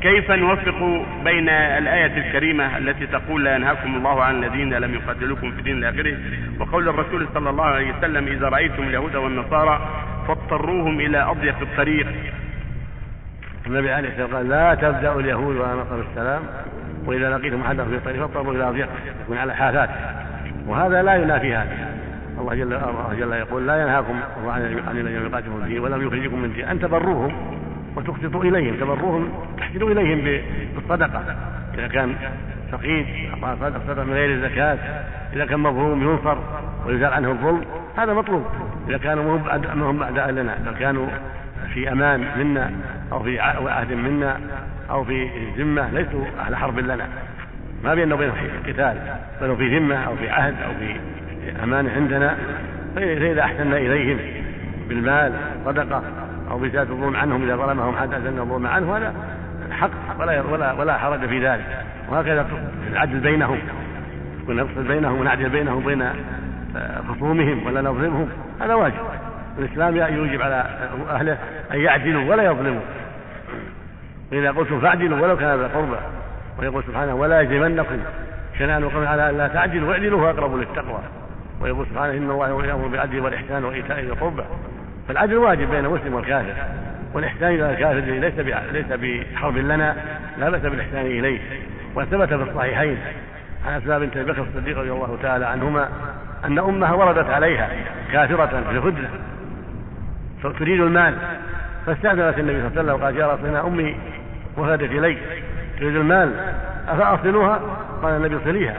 كيف نوفق بين الآية الكريمة التي تقول لا ينهاكم الله عن الذين لم يقاتلوكم في إلى آخره وقول الرسول صلى الله عليه وسلم إذا رأيتم اليهود والنصارى فاضطروهم إلى أضيق الطريق. النبي عليه الصلاة والسلام قال لا تبدأوا اليهود ولا نقر السلام وإذا لقيتم أحدا في الطريق فاضطروا إلى أضيق يكون على حافات. وهذا لا ينافي هذا. الله جل الله جل يقول لا ينهاكم الله عن الذين يقاتلون فيه ولم يخرجكم من دين. أن تبروهم. وتقسطوا إليهم تبروهم تحسنوا إليهم بالصدقة. إذا كان فقير صدقة من غير الزكاة. إذا كان مظلوم ينصر ويزال عنه الظلم. هذا مطلوب. إذا كانوا ما هم اعداء لنا. إذا كانوا في أمان منا أو في عهد منا أو في ذمة ليسوا أهل حرب لنا. ما بيننا وبينهم قتال بل في ذمة أو في عهد أو في أمانة عندنا. فإذا أحسنا إليهم بالمال صدقة أو بزاد الظلم عنهم إذا ظلمهم حتى أزلنا الظلم عنه هذا حق ولا ولا ولا حرج في ذلك. وهكذا العدل بينهم. ونفصل بينهم ونعدل بينهم وبين خصومهم ولا نظلمهم هذا واجب. الإسلام يوجب على أهله أن يعدلوا ولا يظلموا. وإذا قلتم فاعدلوا ولو كان ذا قربى. ويقول سبحانه ولا يجرمنكم شنآن قوم على أن لا تعدلوا واعدلوا هو أقرب للتقوى. ويقول سبحانه إن الله يأمر بالعدل والإحسان وإيتاء ذي القربى. فالعدل واجب بين المسلم والكافر والإحسان إلى الكافر ليس ليس بحرب لنا لا بأس بالإحسان إليه. وثبت في الصحيحين عن أسماء بنت ابي بكر الصديق رضي الله تعالى عنهما أن أمها وردت عليها كافرة في الهدنه تريد المال. فاستأذنت النبي صلى الله عليه وسلم وقال يا رسول الله أمي وفدت إلي تريد المال أفأصلها؟ قال النبي صليها.